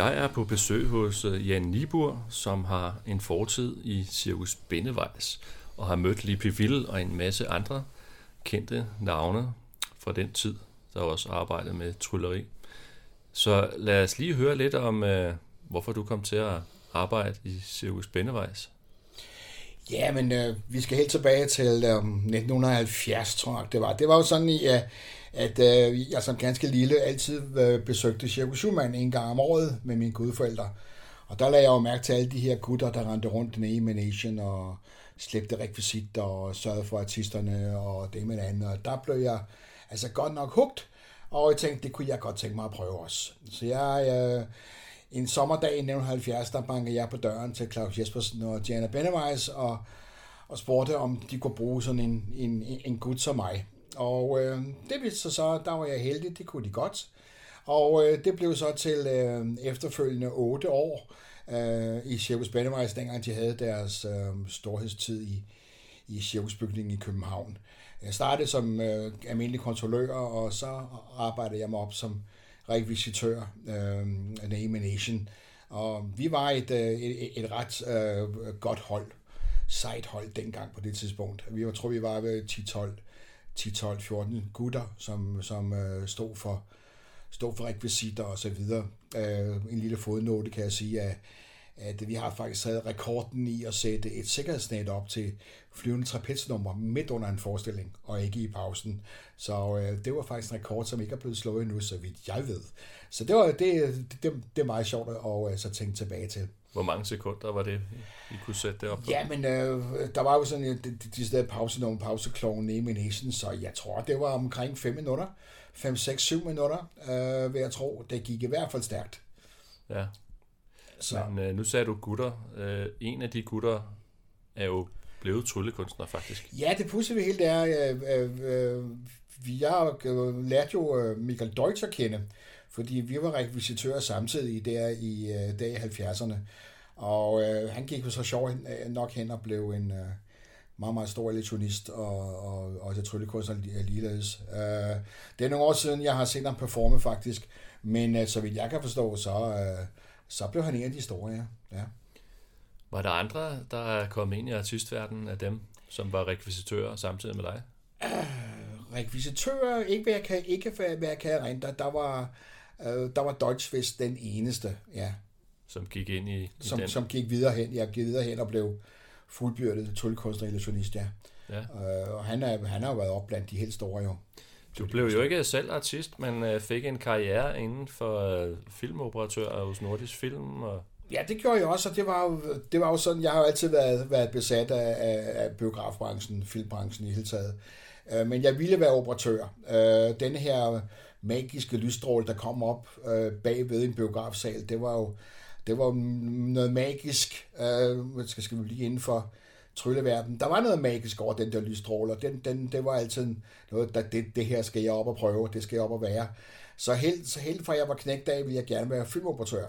Jeg er på besøg hos øh, Jan Nibur, som har en fortid i Cirkus Bennevejs, og har mødt Lippe Ville og en masse andre kendte navne fra den tid, der også arbejdede med trylleri. Så lad os lige høre lidt om, øh, hvorfor du kom til at arbejde i Cirkus Bennevejs. Ja, men øh, vi skal helt tilbage til øh, 1970, tror jeg det var. Det var jo sådan, i, øh, at øh, jeg som ganske lille altid øh, besøgte Cirkus Schumann en gang om året med mine gudforældre. Og der lagde jeg jo mærke til alle de her gutter, der rendte rundt den ene Nation og slæbte rekvisitter og sørgede for artisterne og det med det andet. Og der blev jeg altså godt nok hugt, og jeg tænkte, det kunne jeg godt tænke mig at prøve også. Så jeg... Øh, en sommerdag i 1970, der bankede jeg på døren til Claus Jespersen og Diana Benneweis og, og spurgte, om de kunne bruge sådan en, en, en gut som mig. Og øh, det viste sig så, der var jeg heldig, det kunne de godt. Og øh, det blev så til øh, efterfølgende otte år øh, i Circus Benneweis, dengang de havde deres øh, storhedstid i, i cirkusbygningen i København. Jeg startede som øh, almindelig kontrollør, og så arbejdede jeg mig op som rekvisitør, øh, Name Nation. Og vi var et, øh, et, et ret øh, godt hold, sejt hold dengang på det tidspunkt. Vi var, tror, vi var ved 10-12 10-12-14 gutter, som, som øh, stod for stod for rekvisitter og så videre. Øh, en lille fodnote kan jeg sige, at, at vi har faktisk taget rekorden i at sætte et sikkerhedsnet op til flyvende trapeznummer midt under en forestilling, og ikke i pausen. Så øh, det var faktisk en rekord, som ikke er blevet slået endnu, så vidt jeg ved. Så det, var, det, det, det er meget sjovt at øh, så tænke tilbage til. Hvor mange sekunder var det, I kunne sætte det op på? Ja, men øh, der var jo sådan de, de, de steder pause, nogle pausekloven name Nation, så jeg tror, det var omkring 5 minutter. 5, 6, 7 minutter, øh, vil jeg tro. Det gik i hvert fald stærkt. Ja. Så. Men øh, nu sagde du gutter. Øh, en af de gutter er jo blevet tryllekunstner, faktisk. Ja, det pudsige ved hele det er, øh, øh, øh vi har øh, lært jo øh, Michael Deutsch at kende, fordi vi var rekvisitører samtidig der i, øh, i 70'erne. Og øh, han gik jo så sjovt nok hen og blev en øh, meget, meget stor elektronist og, og, og også tryllekunstner ligeledes. Øh, det er nogle år siden, jeg har set ham performe faktisk, men øh, så vidt jeg kan forstå, så, øh, så blev han en af de store, ja. ja. Var der andre, der er kommet ind i artistverdenen af dem, som var rekvisitører samtidig med dig? Uh, rekvisitører, ikke hvad jeg kan, ikke hvad jeg kan rente. Der var, uh, der var Dodge vist den eneste, ja. Som gik ind i, i som, den? Som gik videre hen, ja, gik videre hen og blev fuldbyrdet tryllekunstner illusionist, ja. ja. Uh, og han, er, han har været op blandt de helt store, jo. Du blev jo ikke selv artist, men fik en karriere inden for filmoperatør hos Nordisk Film og Ja, det gjorde jeg også, og det var jo, det var jo sådan, jeg har jo altid været, været besat af, af, af biografbranchen, filmbranchen i hele taget. Øh, men jeg ville være operatør. Øh, denne her magiske lysstråle, der kom op øh, bagved en biografsal, det var jo det var noget magisk, øh, skal, skal vi lige inden for trylleverden. Der var noget magisk over den der lysstråle, og den, den, det var altid noget, der, det, det her skal jeg op og prøve, det skal jeg op og være. Så helt, så helt fra jeg var knægt af, ville jeg gerne være filmoperatør.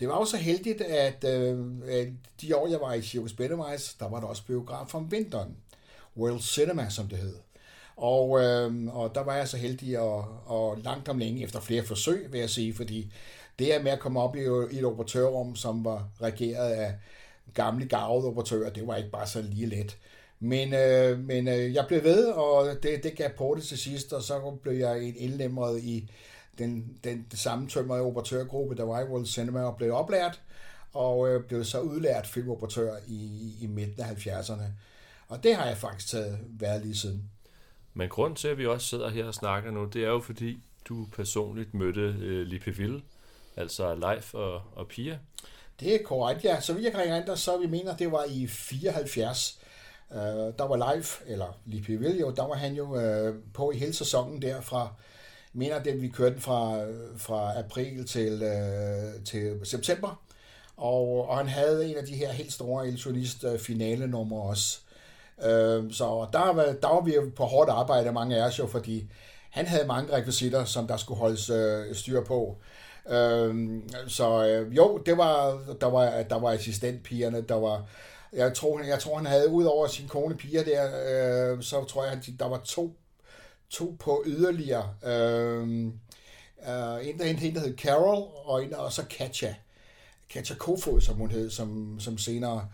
Det var også så heldigt, at øh, de år, jeg var i Circus Benneweis, der var der også biograf om vinteren. World Cinema, som det hed. Og, øh, og der var jeg så heldig og, og langt om længe efter flere forsøg, vil jeg sige, fordi det her med at komme op i, i et operatørrum, som var regeret af gamle gavede operatører, det var ikke bare så lige let. Men, øh, men øh, jeg blev ved, og det, det gav på det til sidst, og så blev jeg indlemret i den, den, den sammentømrede operatørgruppe, der var i World Cinema, og blev oplært, og øh, blev så udlært filmoperatør i, i midten af 70'erne. Og det har jeg faktisk taget været lige siden. Men grund til, at vi også sidder her og snakker nu, det er jo fordi, du personligt mødte øh, Lippe Ville, altså Leif og, og Pia. Det er korrekt, ja. Så vi jeg kan andre, så vi mener, det var i 74. Øh, der var Leif, eller Lippe Ville jo, der var han jo øh, på i hele sæsonen der fra mener, det, vi kørte den fra, fra april til, øh, til september. Og, og han havde en af de her helt store illusionist øh, finale numre også. Øh, så der var, der var vi på hårdt arbejde, mange af os jo, fordi han havde mange rekvisitter, som der skulle holdes øh, styr på. Øh, så øh, jo, det var, der var, der var assistentpigerne, der var, jeg tror, jeg tror han havde, ud over sin kone piger der, øh, så tror jeg, der var to to på yderligere. Øhm, øh, Uh, en, der, en, der hed Carol, og en og så Katja. Katja Kofod, som hun hed, som, som senere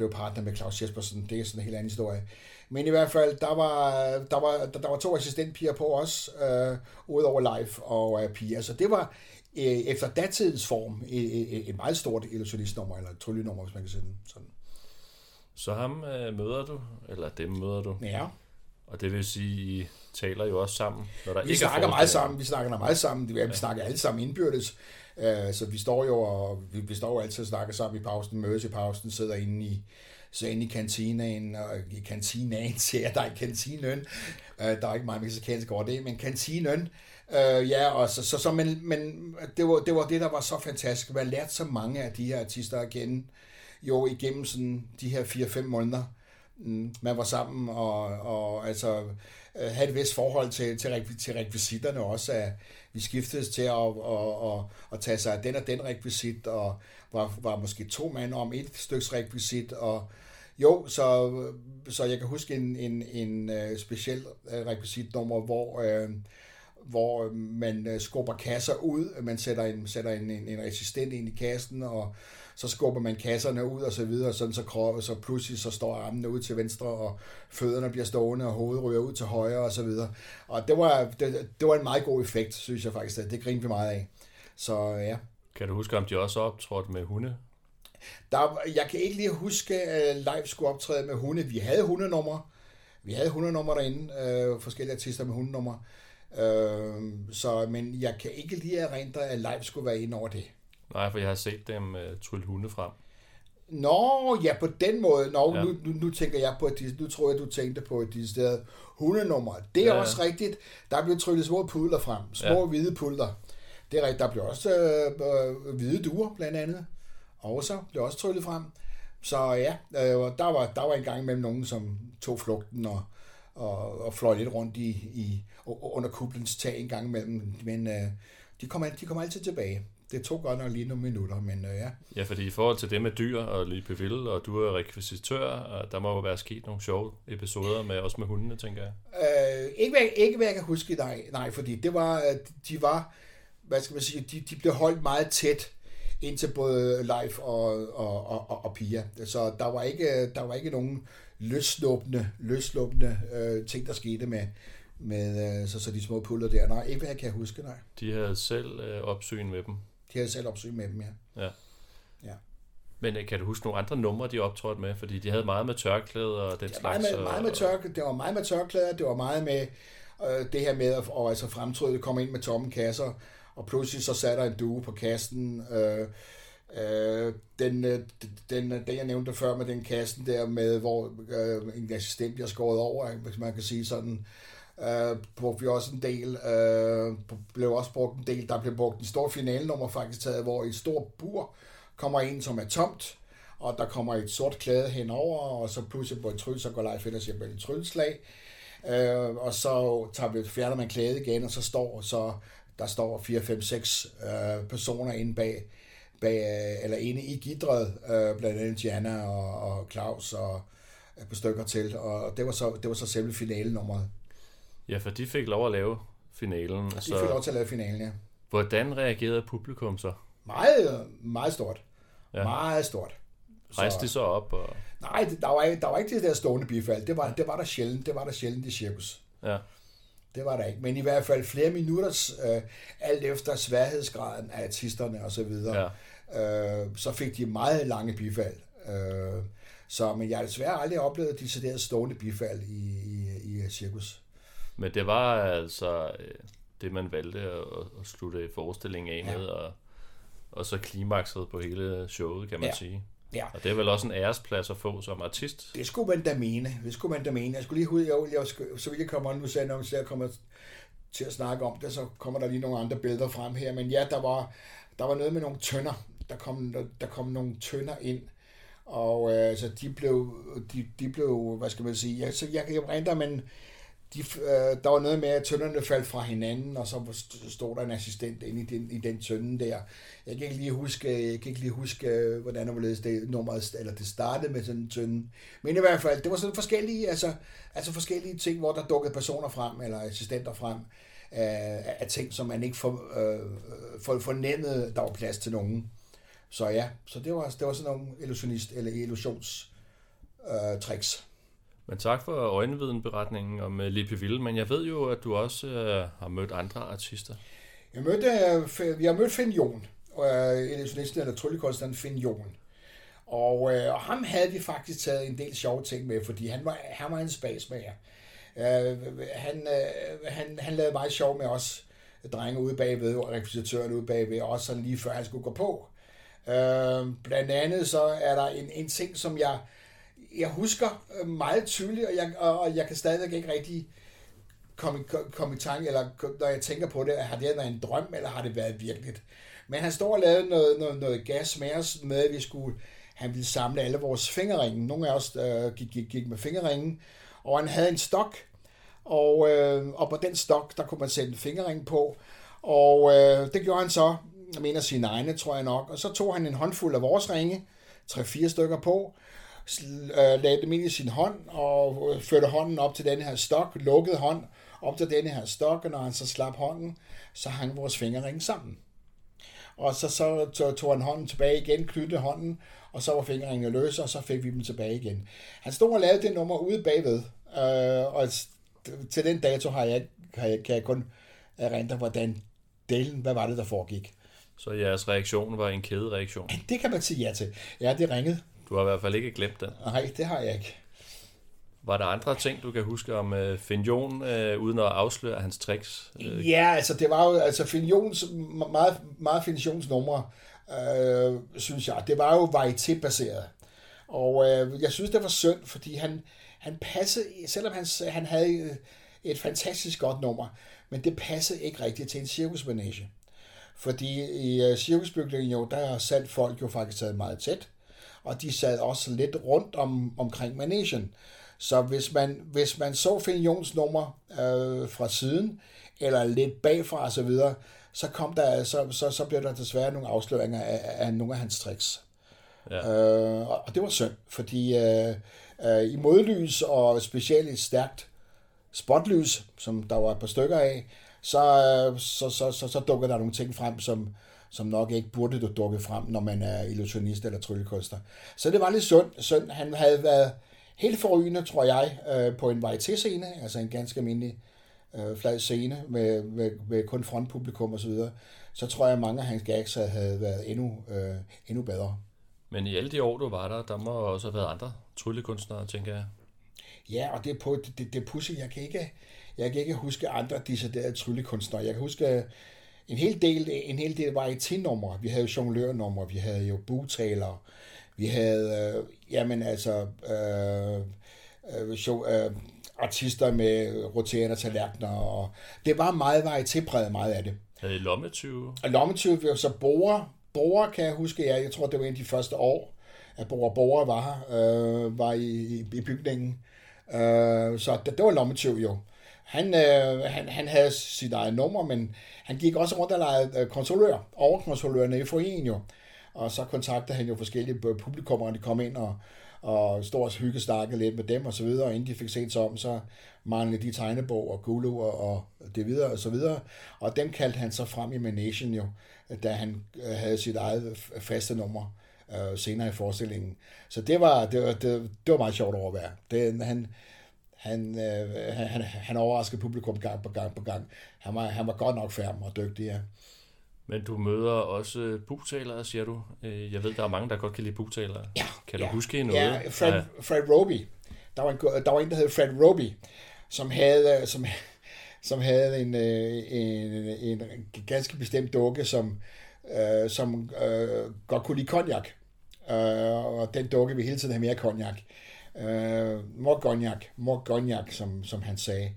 blev partner med Claus Jespersen. Det er sådan en helt anden historie. Men i hvert fald, der var, der var, der, der var to assistentpiger på os, øh, udover live og øh, piger. Så det var øh, efter datidens form et, et, et meget stort illusionistnummer, eller tryllenummer, hvis man kan sige den sådan. Så ham øh, møder du, eller dem møder du. Ja. Og det vil sige, I taler jo også sammen, når der Vi ikke snakker er meget sammen, vi snakker meget sammen, vi, vi snakker alle sammen indbyrdes, Øh, så vi står jo og vi, vi står jo altid og snakker sammen i pausen, mødes i pausen, sidder inde i, så inde i kantinen, og i kantinen, siger jeg, der er i kantinen, øh, der er ikke meget mexikansk over det, men kantinen, øh, ja, og så, så, så men, men det, var, det var det, der var så fantastisk, man lærte så mange af de her artister at kende, jo igennem sådan de her 4-5 måneder, mm, man var sammen og, og altså øh, havde et vist forhold til, til, til rekvisitterne også. At vi skiftedes til at, at, at, at tage sig af den og den rekvisit, og var, var måske to mand om et styks rekvisit, og jo, så, så jeg kan huske en, en, en øh, speciel øh, rekvisitnummer, hvor, øh, hvor man uh, skubber kasser ud, man sætter en, sætter en, en, en resistent ind i kassen, og så skubber man kasserne ud og så videre, sådan så, krop, så pludselig så står armene ud til venstre, og fødderne bliver stående, og hovedet ryger ud til højre og så videre. Og det var, det, det var en meget god effekt, synes jeg faktisk. Det grinede vi meget af. Så ja. Kan du huske, om de også optrådte med hunde? Der, jeg kan ikke lige huske, at live skulle optræde med hunde. Vi havde hundenummer. Vi havde hundenummer derinde. Øh, forskellige artister med hundenummer. Øh, så, men jeg kan ikke lige erindre, at live skulle være ind over det. Nej, for jeg har set dem uh, trylle hunde frem. Nå, ja, på den måde. Nå, Ja. nu, nu, nu tænker jeg på, at nu tror jeg, du tænkte på de steder hundenummer. Det er Ja. også rigtigt. Der blev tryllet små pudler frem. Små ja. hvide pudler. Det er rigtigt. Der blev også øh, øh, hvide duer, blandt andet. Og så blev også tryllet frem. Så ja, øh, der, var, der var en gang imellem nogen, som tog flugten og, og, og fløj lidt rundt i, i, under kublens tag en gang imellem. Men øh, de, kom, al- de kom altid tilbage. Det tog godt nok lige nogle minutter, men øh, ja. Ja, fordi i forhold til det med dyr og lige Peville, og du er rekvisitør, og der må jo være sket nogle sjove episoder med også med hundene, tænker jeg. Øh, ikke, hvad, ikke hvad jeg kan huske, nej, nej, fordi det var, de var, hvad skal man sige, de, de blev holdt meget tæt ind til både live og, og, og, og, og Pia. Så der var ikke, der var ikke nogen løsluppende, løsluppende øh, ting, der skete med, med øh, så, så de små puller der. Nej, ikke hvad jeg kan huske, nej. De havde selv øh, opsyn med dem. De havde selv opsyn med dem, ja. Ja. Ja. Men øh, kan du huske nogle andre numre, de optrådte med? Fordi de havde meget med tørklæder og den Det var meget slags. med, meget med tørk, det var meget med tørklæder, det var meget med øh, det her med at og altså fremtryde, komme ind med tomme kasser, og pludselig så satte der en due på kassen. Øh, øh, den, øh, den, den, jeg nævnte før med den kassen der med, hvor øh, en assistent bliver skåret over, hvis man kan sige sådan, øh, brugte vi også en del, øh, blev også brugt en del, der blev brugt en stor finalenummer faktisk taget, hvor i et stort bur kommer ind, som er tomt, og der kommer et sort klæde henover, og så pludselig på et tryl, så går Leif ind og siger, et trylleslag. Øh, og så tager vi, fjerner man klædet igen, og så står så der står 4, 5, 6 øh, personer inde bag, bag eller inde i gidret, øh, blandt andet Gianna og, og Claus og et par stykker til, og det var så, det var så selve finalenummeret. Ja, for de fik lov at lave finalen. De fik lov til at lave finalen, ja. Hvordan reagerede publikum så? Meget, meget stort. Ja. Meget stort. Rejste de så op? Og... Nej, der var, ikke, der var ikke det der stående bifald. Det var, det var der sjældent. Det var der sjældent i cirkus. Ja. Det var der ikke. Men i hvert fald flere minutters, øh, alt efter sværhedsgraden af artisterne og så videre, ja. Øh, så fik de meget lange bifald. Øh, så, men jeg har desværre aldrig oplevet de stående bifald i, i, i cirkus. Men det var altså øh, det, man valgte at, at slutte forestillingen af Ja. med, og, og så klimakset på hele showet, kan man Ja. sige. Ja, Og det er vel også en æresplads at få som artist. det skulle man da mene. Det skulle man da mene. Jeg skulle lige ud, jeg, jeg, så vidt jeg kommer, nu sagde jeg, når jeg kommer til at snakke om det, så kommer der lige nogle andre billeder frem her. Men ja, der var, der var noget med nogle tønder. Der kom, der, der kom nogle tønder ind. Og øh, så de blev, de, de blev, hvad skal man sige, ja, så jeg jeg rente, men de, øh, der var noget med, at tønderne faldt fra hinanden, og så stod der en assistent inde i den, i den tønde der. Jeg kan ikke lige huske, jeg kan ikke lige huske hvordan og hvorledes det, nummeret, eller det startede med sådan en tønde. Men i hvert fald, det var sådan forskellige, altså, altså forskellige ting, hvor der dukkede personer frem, eller assistenter frem. Øh, af, af ting, som man ikke for, øh, for, fornemmede, der var plads til nogen. Så ja, så det var, det var sådan nogle illusionist- eller illusions øh, tricks. Men tak for øjenvidenberetningen om uh, Lippe Ville, men jeg ved jo, at du også uh, har mødt andre artister. Jeg mødte, vi har mødt Finn Jon, uh, illusionisten eller tryllekunstneren Finn Jon. Og, uh, og ham havde vi faktisk taget en del sjove ting med, fordi han var, han var en spasmager. Uh, han, uh, han, han lavede meget sjov med os drenge ude bagved, og rekvisitøren ude bagved, også sådan lige før han skulle gå på. Uh, blandt andet så er der en, en ting, som jeg jeg husker øh, meget tydeligt, og jeg, og jeg kan stadigvæk ikke rigtig komme, komme i tanke, eller når jeg tænker på det, har det været en drøm, eller har det været virkeligt? Men han står og lavede noget, noget, noget gas med os, med at vi skulle, han ville samle alle vores fingerringe. Nogle af os øh, gik, gik, gik med fingerringen, og han havde en stok, og, øh, og på den stok, der kunne man sætte en fingerring på, og øh, det gjorde han så, en mener sine egne, tror jeg nok, og så tog han en håndfuld af vores ringe, tre-fire stykker på, øh, lagde dem ind i sin hånd og øh, førte hånden op til den her stok, lukkede hånd op til denne her stok, og når han så slap hånden, så hang vores fingerring sammen. Og så, så tog han hånden tilbage igen, knyttede hånden, og så var fingerringene løse, og så fik vi dem tilbage igen. Han stod og lavede det nummer ude bagved, øh, og til den dato har jeg, har jeg, kan jeg kun erindre, hvordan delen, hvad var det, der foregik. Så jeres reaktion var en kædereaktion? Det kan man sige ja til. Ja, det ringede. Du har i hvert fald ikke glemt det. Nej, det har jeg ikke. Var der andre ting, du kan huske om uh, Finn Jon, uh, uden at afsløre hans tricks? Uh... Ja, altså det var jo, altså Finn Jons, meget, meget Finn Jons numre, uh, synes jeg, det var jo varieté-baseret. Og uh, jeg synes, det var synd, fordi han, han passede, selvom han, han havde et fantastisk godt nummer, men det passede ikke rigtigt til en cirkusmanage. Fordi i uh, cirkusbygningen jo, der sat folk jo faktisk taget meget tæt og de sad også lidt rundt om, omkring managen. Så hvis man, hvis man så Finn Jons nummer øh, fra siden, eller lidt bagfra osv., så, videre, så, kom der, så, så, så blev der desværre nogle afsløringer af, af nogle af hans tricks. Ja. Øh, og det var synd, fordi øh, øh, i modlys og specielt et stærkt spotlys, som der var et par stykker af, så, øh, så, så, så, så dukker der nogle ting frem, som, som nok ikke burde dukke frem, når man er illusionist eller tryllekunstner. Så det var lidt synd. synd. Han havde været helt forrygende, tror jeg, øh, på en varieté-scene, altså en ganske almindelig øh, flad scene med, med, med kun frontpublikum osv., så, så tror jeg, at mange af hans gags havde været endnu, øh, endnu bedre. Men i alle de år, du var der, der må også have været andre tryllekunstnere, tænker jeg. Ja, og det er på det, det, det pussy. Jeg kan ikke, jeg kan ikke huske andre deciderede tryllekunstnere. Jeg kan huske en hel del, en hel del varieté-numre. Vi havde jonglørnumre, vi havde jo butaler, vi havde, øh, jamen altså, øh, øh, show, øh, artister med roterende tallerkener, og det var meget varieté-præget, meget af det. Havde I lommetyve? Og lommetyve, så Borer, Borer kan jeg huske, ja, jeg tror, det var en af de første år, at Borer Borer var øh, var i, i, i bygningen. Øh, så det, det var lommetyv jo. Han, øh, han, han havde sit eget nummer, men han gik også rundt og legede øh, kontrollør, overkontrollørerne i foreningen jo. Og så kontaktede han jo forskellige øh, publikummer, når de kom ind og, og stod og hygge lidt med dem og så videre, og inden de fik set sig om, så manglede de tegnebog og gulu og, og det videre og så videre. Og dem kaldte han så frem i Manation jo, da han øh, havde sit eget øh, faste nummer øh, senere i forestillingen. Så det var, det var, det, det var meget sjovt at overvære. Det, han, han, øh, han, han overraskede publikum gang på gang på gang. Han var, han var godt nok færm og dygtig, ja. Men du møder også bugtalere, siger du. Øh, jeg ved, der er mange, der godt kan lide bugtalere. Ja, kan du ja, huske noget? Ja, Fred, ja. Fred Roby. Der var, en, der var en, der hed Fred Roby, som havde, som, som havde en, øh, en, en, en ganske bestemt dukke, som, øh, som øh, godt kunne lide cognac. Øh, og den dukke vil hele tiden have mere cognac. Øh, Øh, Morgognac, Morgognac, som, som han sagde.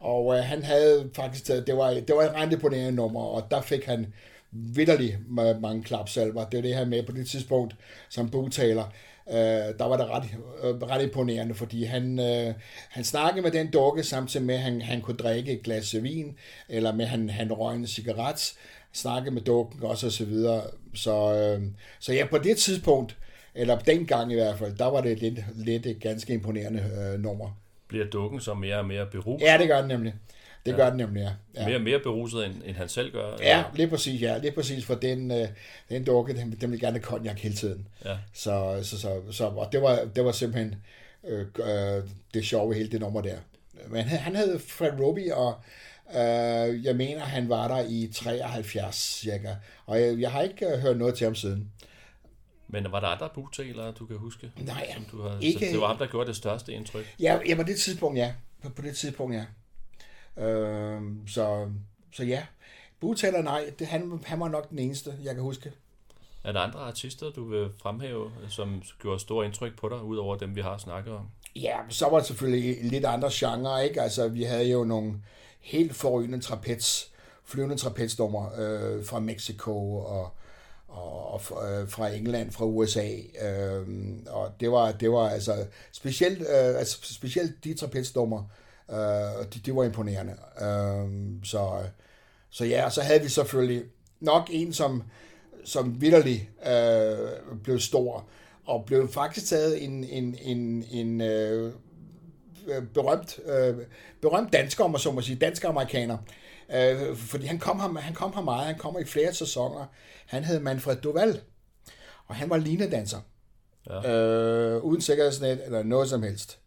Og øh, han havde faktisk, det var, det var et rent imponerende nummer, og der fik han vidderligt mange klapsalver. Det er det her med på det tidspunkt, som bogtaler, øh, der var det ret, øh, ret imponerende, fordi han, øh, han snakkede med den dukke, samtidig med, at han, han kunne drikke et glas vin, eller med, at han, han røg en cigaret, snakkede med dukken også, og så videre. Så, øh, så ja, på det tidspunkt, eller dengang i hvert fald, der var det lidt, lidt et ganske imponerende øh, nummer. Bliver dukken så mere og mere berus? Ja, det gør den nemlig. Det ja. gør den nemlig, ja. ja. Mere, mere beruset, end, end han selv gør? Ja, eller? lige præcis, ja. Lige præcis, for den, øh, den dukke, den, den vil gerne have cognac hele tiden. Ja. Så, så, så, så, og det var, det var simpelthen øh, øh, det sjove hele det nummer der. Men han, han havde Fred Roby, og øh, jeg mener, han var der i 73 cirka. Og jeg, jeg har ikke øh, hørt noget til ham siden. Men var der andre bogtalere, du kan huske? Nej, som du har, ikke. Så det var ham, der gjorde det største indtryk? Ja, ja på det tidspunkt, ja. På, på det tidspunkt, ja. Øh, så, så ja. Bogtaler, nej. Det, han, han var nok den eneste, jeg kan huske. Er der andre artister, du vil fremhæve, som gjorde stor indtryk på dig, udover dem, vi har snakket om? Ja, så var det selvfølgelig lidt andre genrer, ikke? Altså, vi havde jo nogle helt forrygende trapez, flyvende trapezdommer øh, fra Mexico og, og, og fra øh, England, fra USA. Øh, og det var, det var altså specielt, øh, altså specielt de trapezdommer, øh, de, de var imponerende. Øh, så, så ja, så havde vi selvfølgelig nok en, som, som vidderlig øh, blev stor, og blev faktisk taget en, en, en, en øh, berømt, øh, berømt dansker, om man så må sige, dansk-amerikaner. Øh, fordi han kom, her, han kom her meget, han kommer i flere sæsoner. Han hed Manfred Duval, og han var linedanser. Ja. Øh, uden sikkerhedsnet eller noget som helst.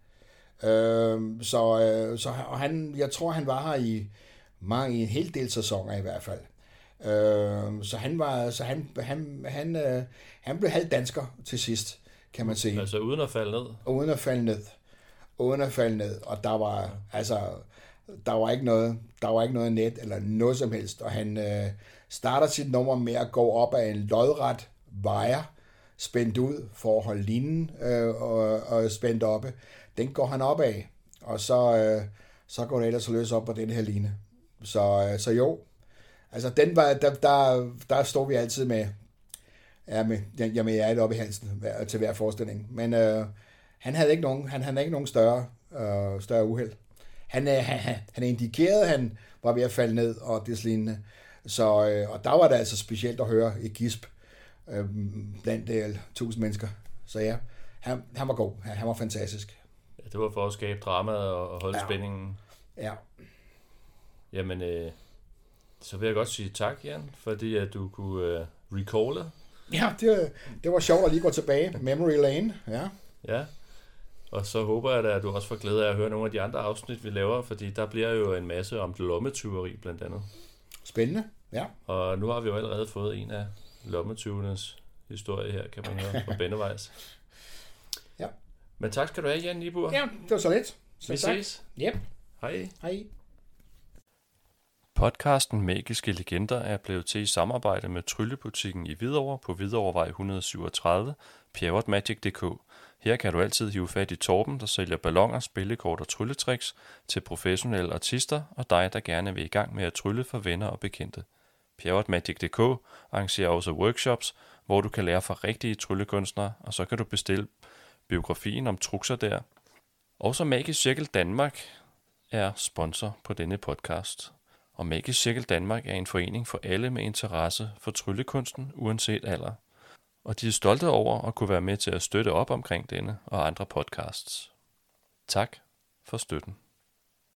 Øh, så, øh, så og han, jeg tror, han var her i mange, i en hel del sæsoner i hvert fald. Øh, så han var, så han, han, han, øh, han blev halvt dansker til sidst, kan man sige. Altså uden at falde ned? Uden at falde ned. Uden at falde ned. Og der var, ja. altså, der var ikke noget, der var ikke noget net eller noget som helst. Og han øh, starter sit nummer med at gå op af en lodret vejer, spændt ud for at holde linen øh, og, og spændt oppe. Den går han op af, og så, øh, så går det ellers løs op på den her line. Så, øh, så jo, altså den var, der, der, der stod vi altid med, ja, med, jamen jeg er oppe i halsen til hver forestilling. Men øh, han havde ikke nogen, han havde ikke nogen større, øh, større uheld. Han, øh, han, han indikerede, at han var ved at falde ned og deslignende. Så, øh, og der var det altså specielt at høre et gisp øh, blandt øh, tusind mennesker. Så ja, han, han var god. Han, han var fantastisk. Ja, det var for at skabe drama og holde ja. spændingen. Ja. Jamen, øh, så vil jeg godt sige tak, Jan, fordi at du kunne øh, recalle. Ja, det, det var sjovt at lige gå tilbage. Memory lane, ja. Ja, og så håber jeg da, at du også får glæde af at høre nogle af de andre afsnit, vi laver, fordi der bliver jo en masse om lommetyveri blandt andet. Spændende, ja. Og nu har vi jo allerede fået en af lommetyvenes historie her, kan man høre, fra Bennevejs. Ja. Men tak skal du have, Jan Nibur. Ja, det var så lidt. Så vi tak. ses. Yep. Hej. Hej. Podcasten Magiske Legender er blevet til i samarbejde med Tryllebutikken i Hvidovre på Hvidovrevej 137, pjerrotmagic.dk. Her kan du altid hive fat i Torben, der sælger ballonger, spillekort og trylletricks til professionelle artister og dig, der gerne vil i gang med at trylle for venner og bekendte. Pjerrotmagic.dk arrangerer også workshops, hvor du kan lære fra rigtige tryllekunstnere, og så kan du bestille biografien om trukser der. Også Magisk Cirkel Danmark er sponsor på denne podcast. Og Magisk Cirkel Danmark er en forening for alle med interesse for tryllekunsten, uanset alder og de er stolte over at kunne være med til at støtte op omkring denne og andre podcasts. Tak for støtten.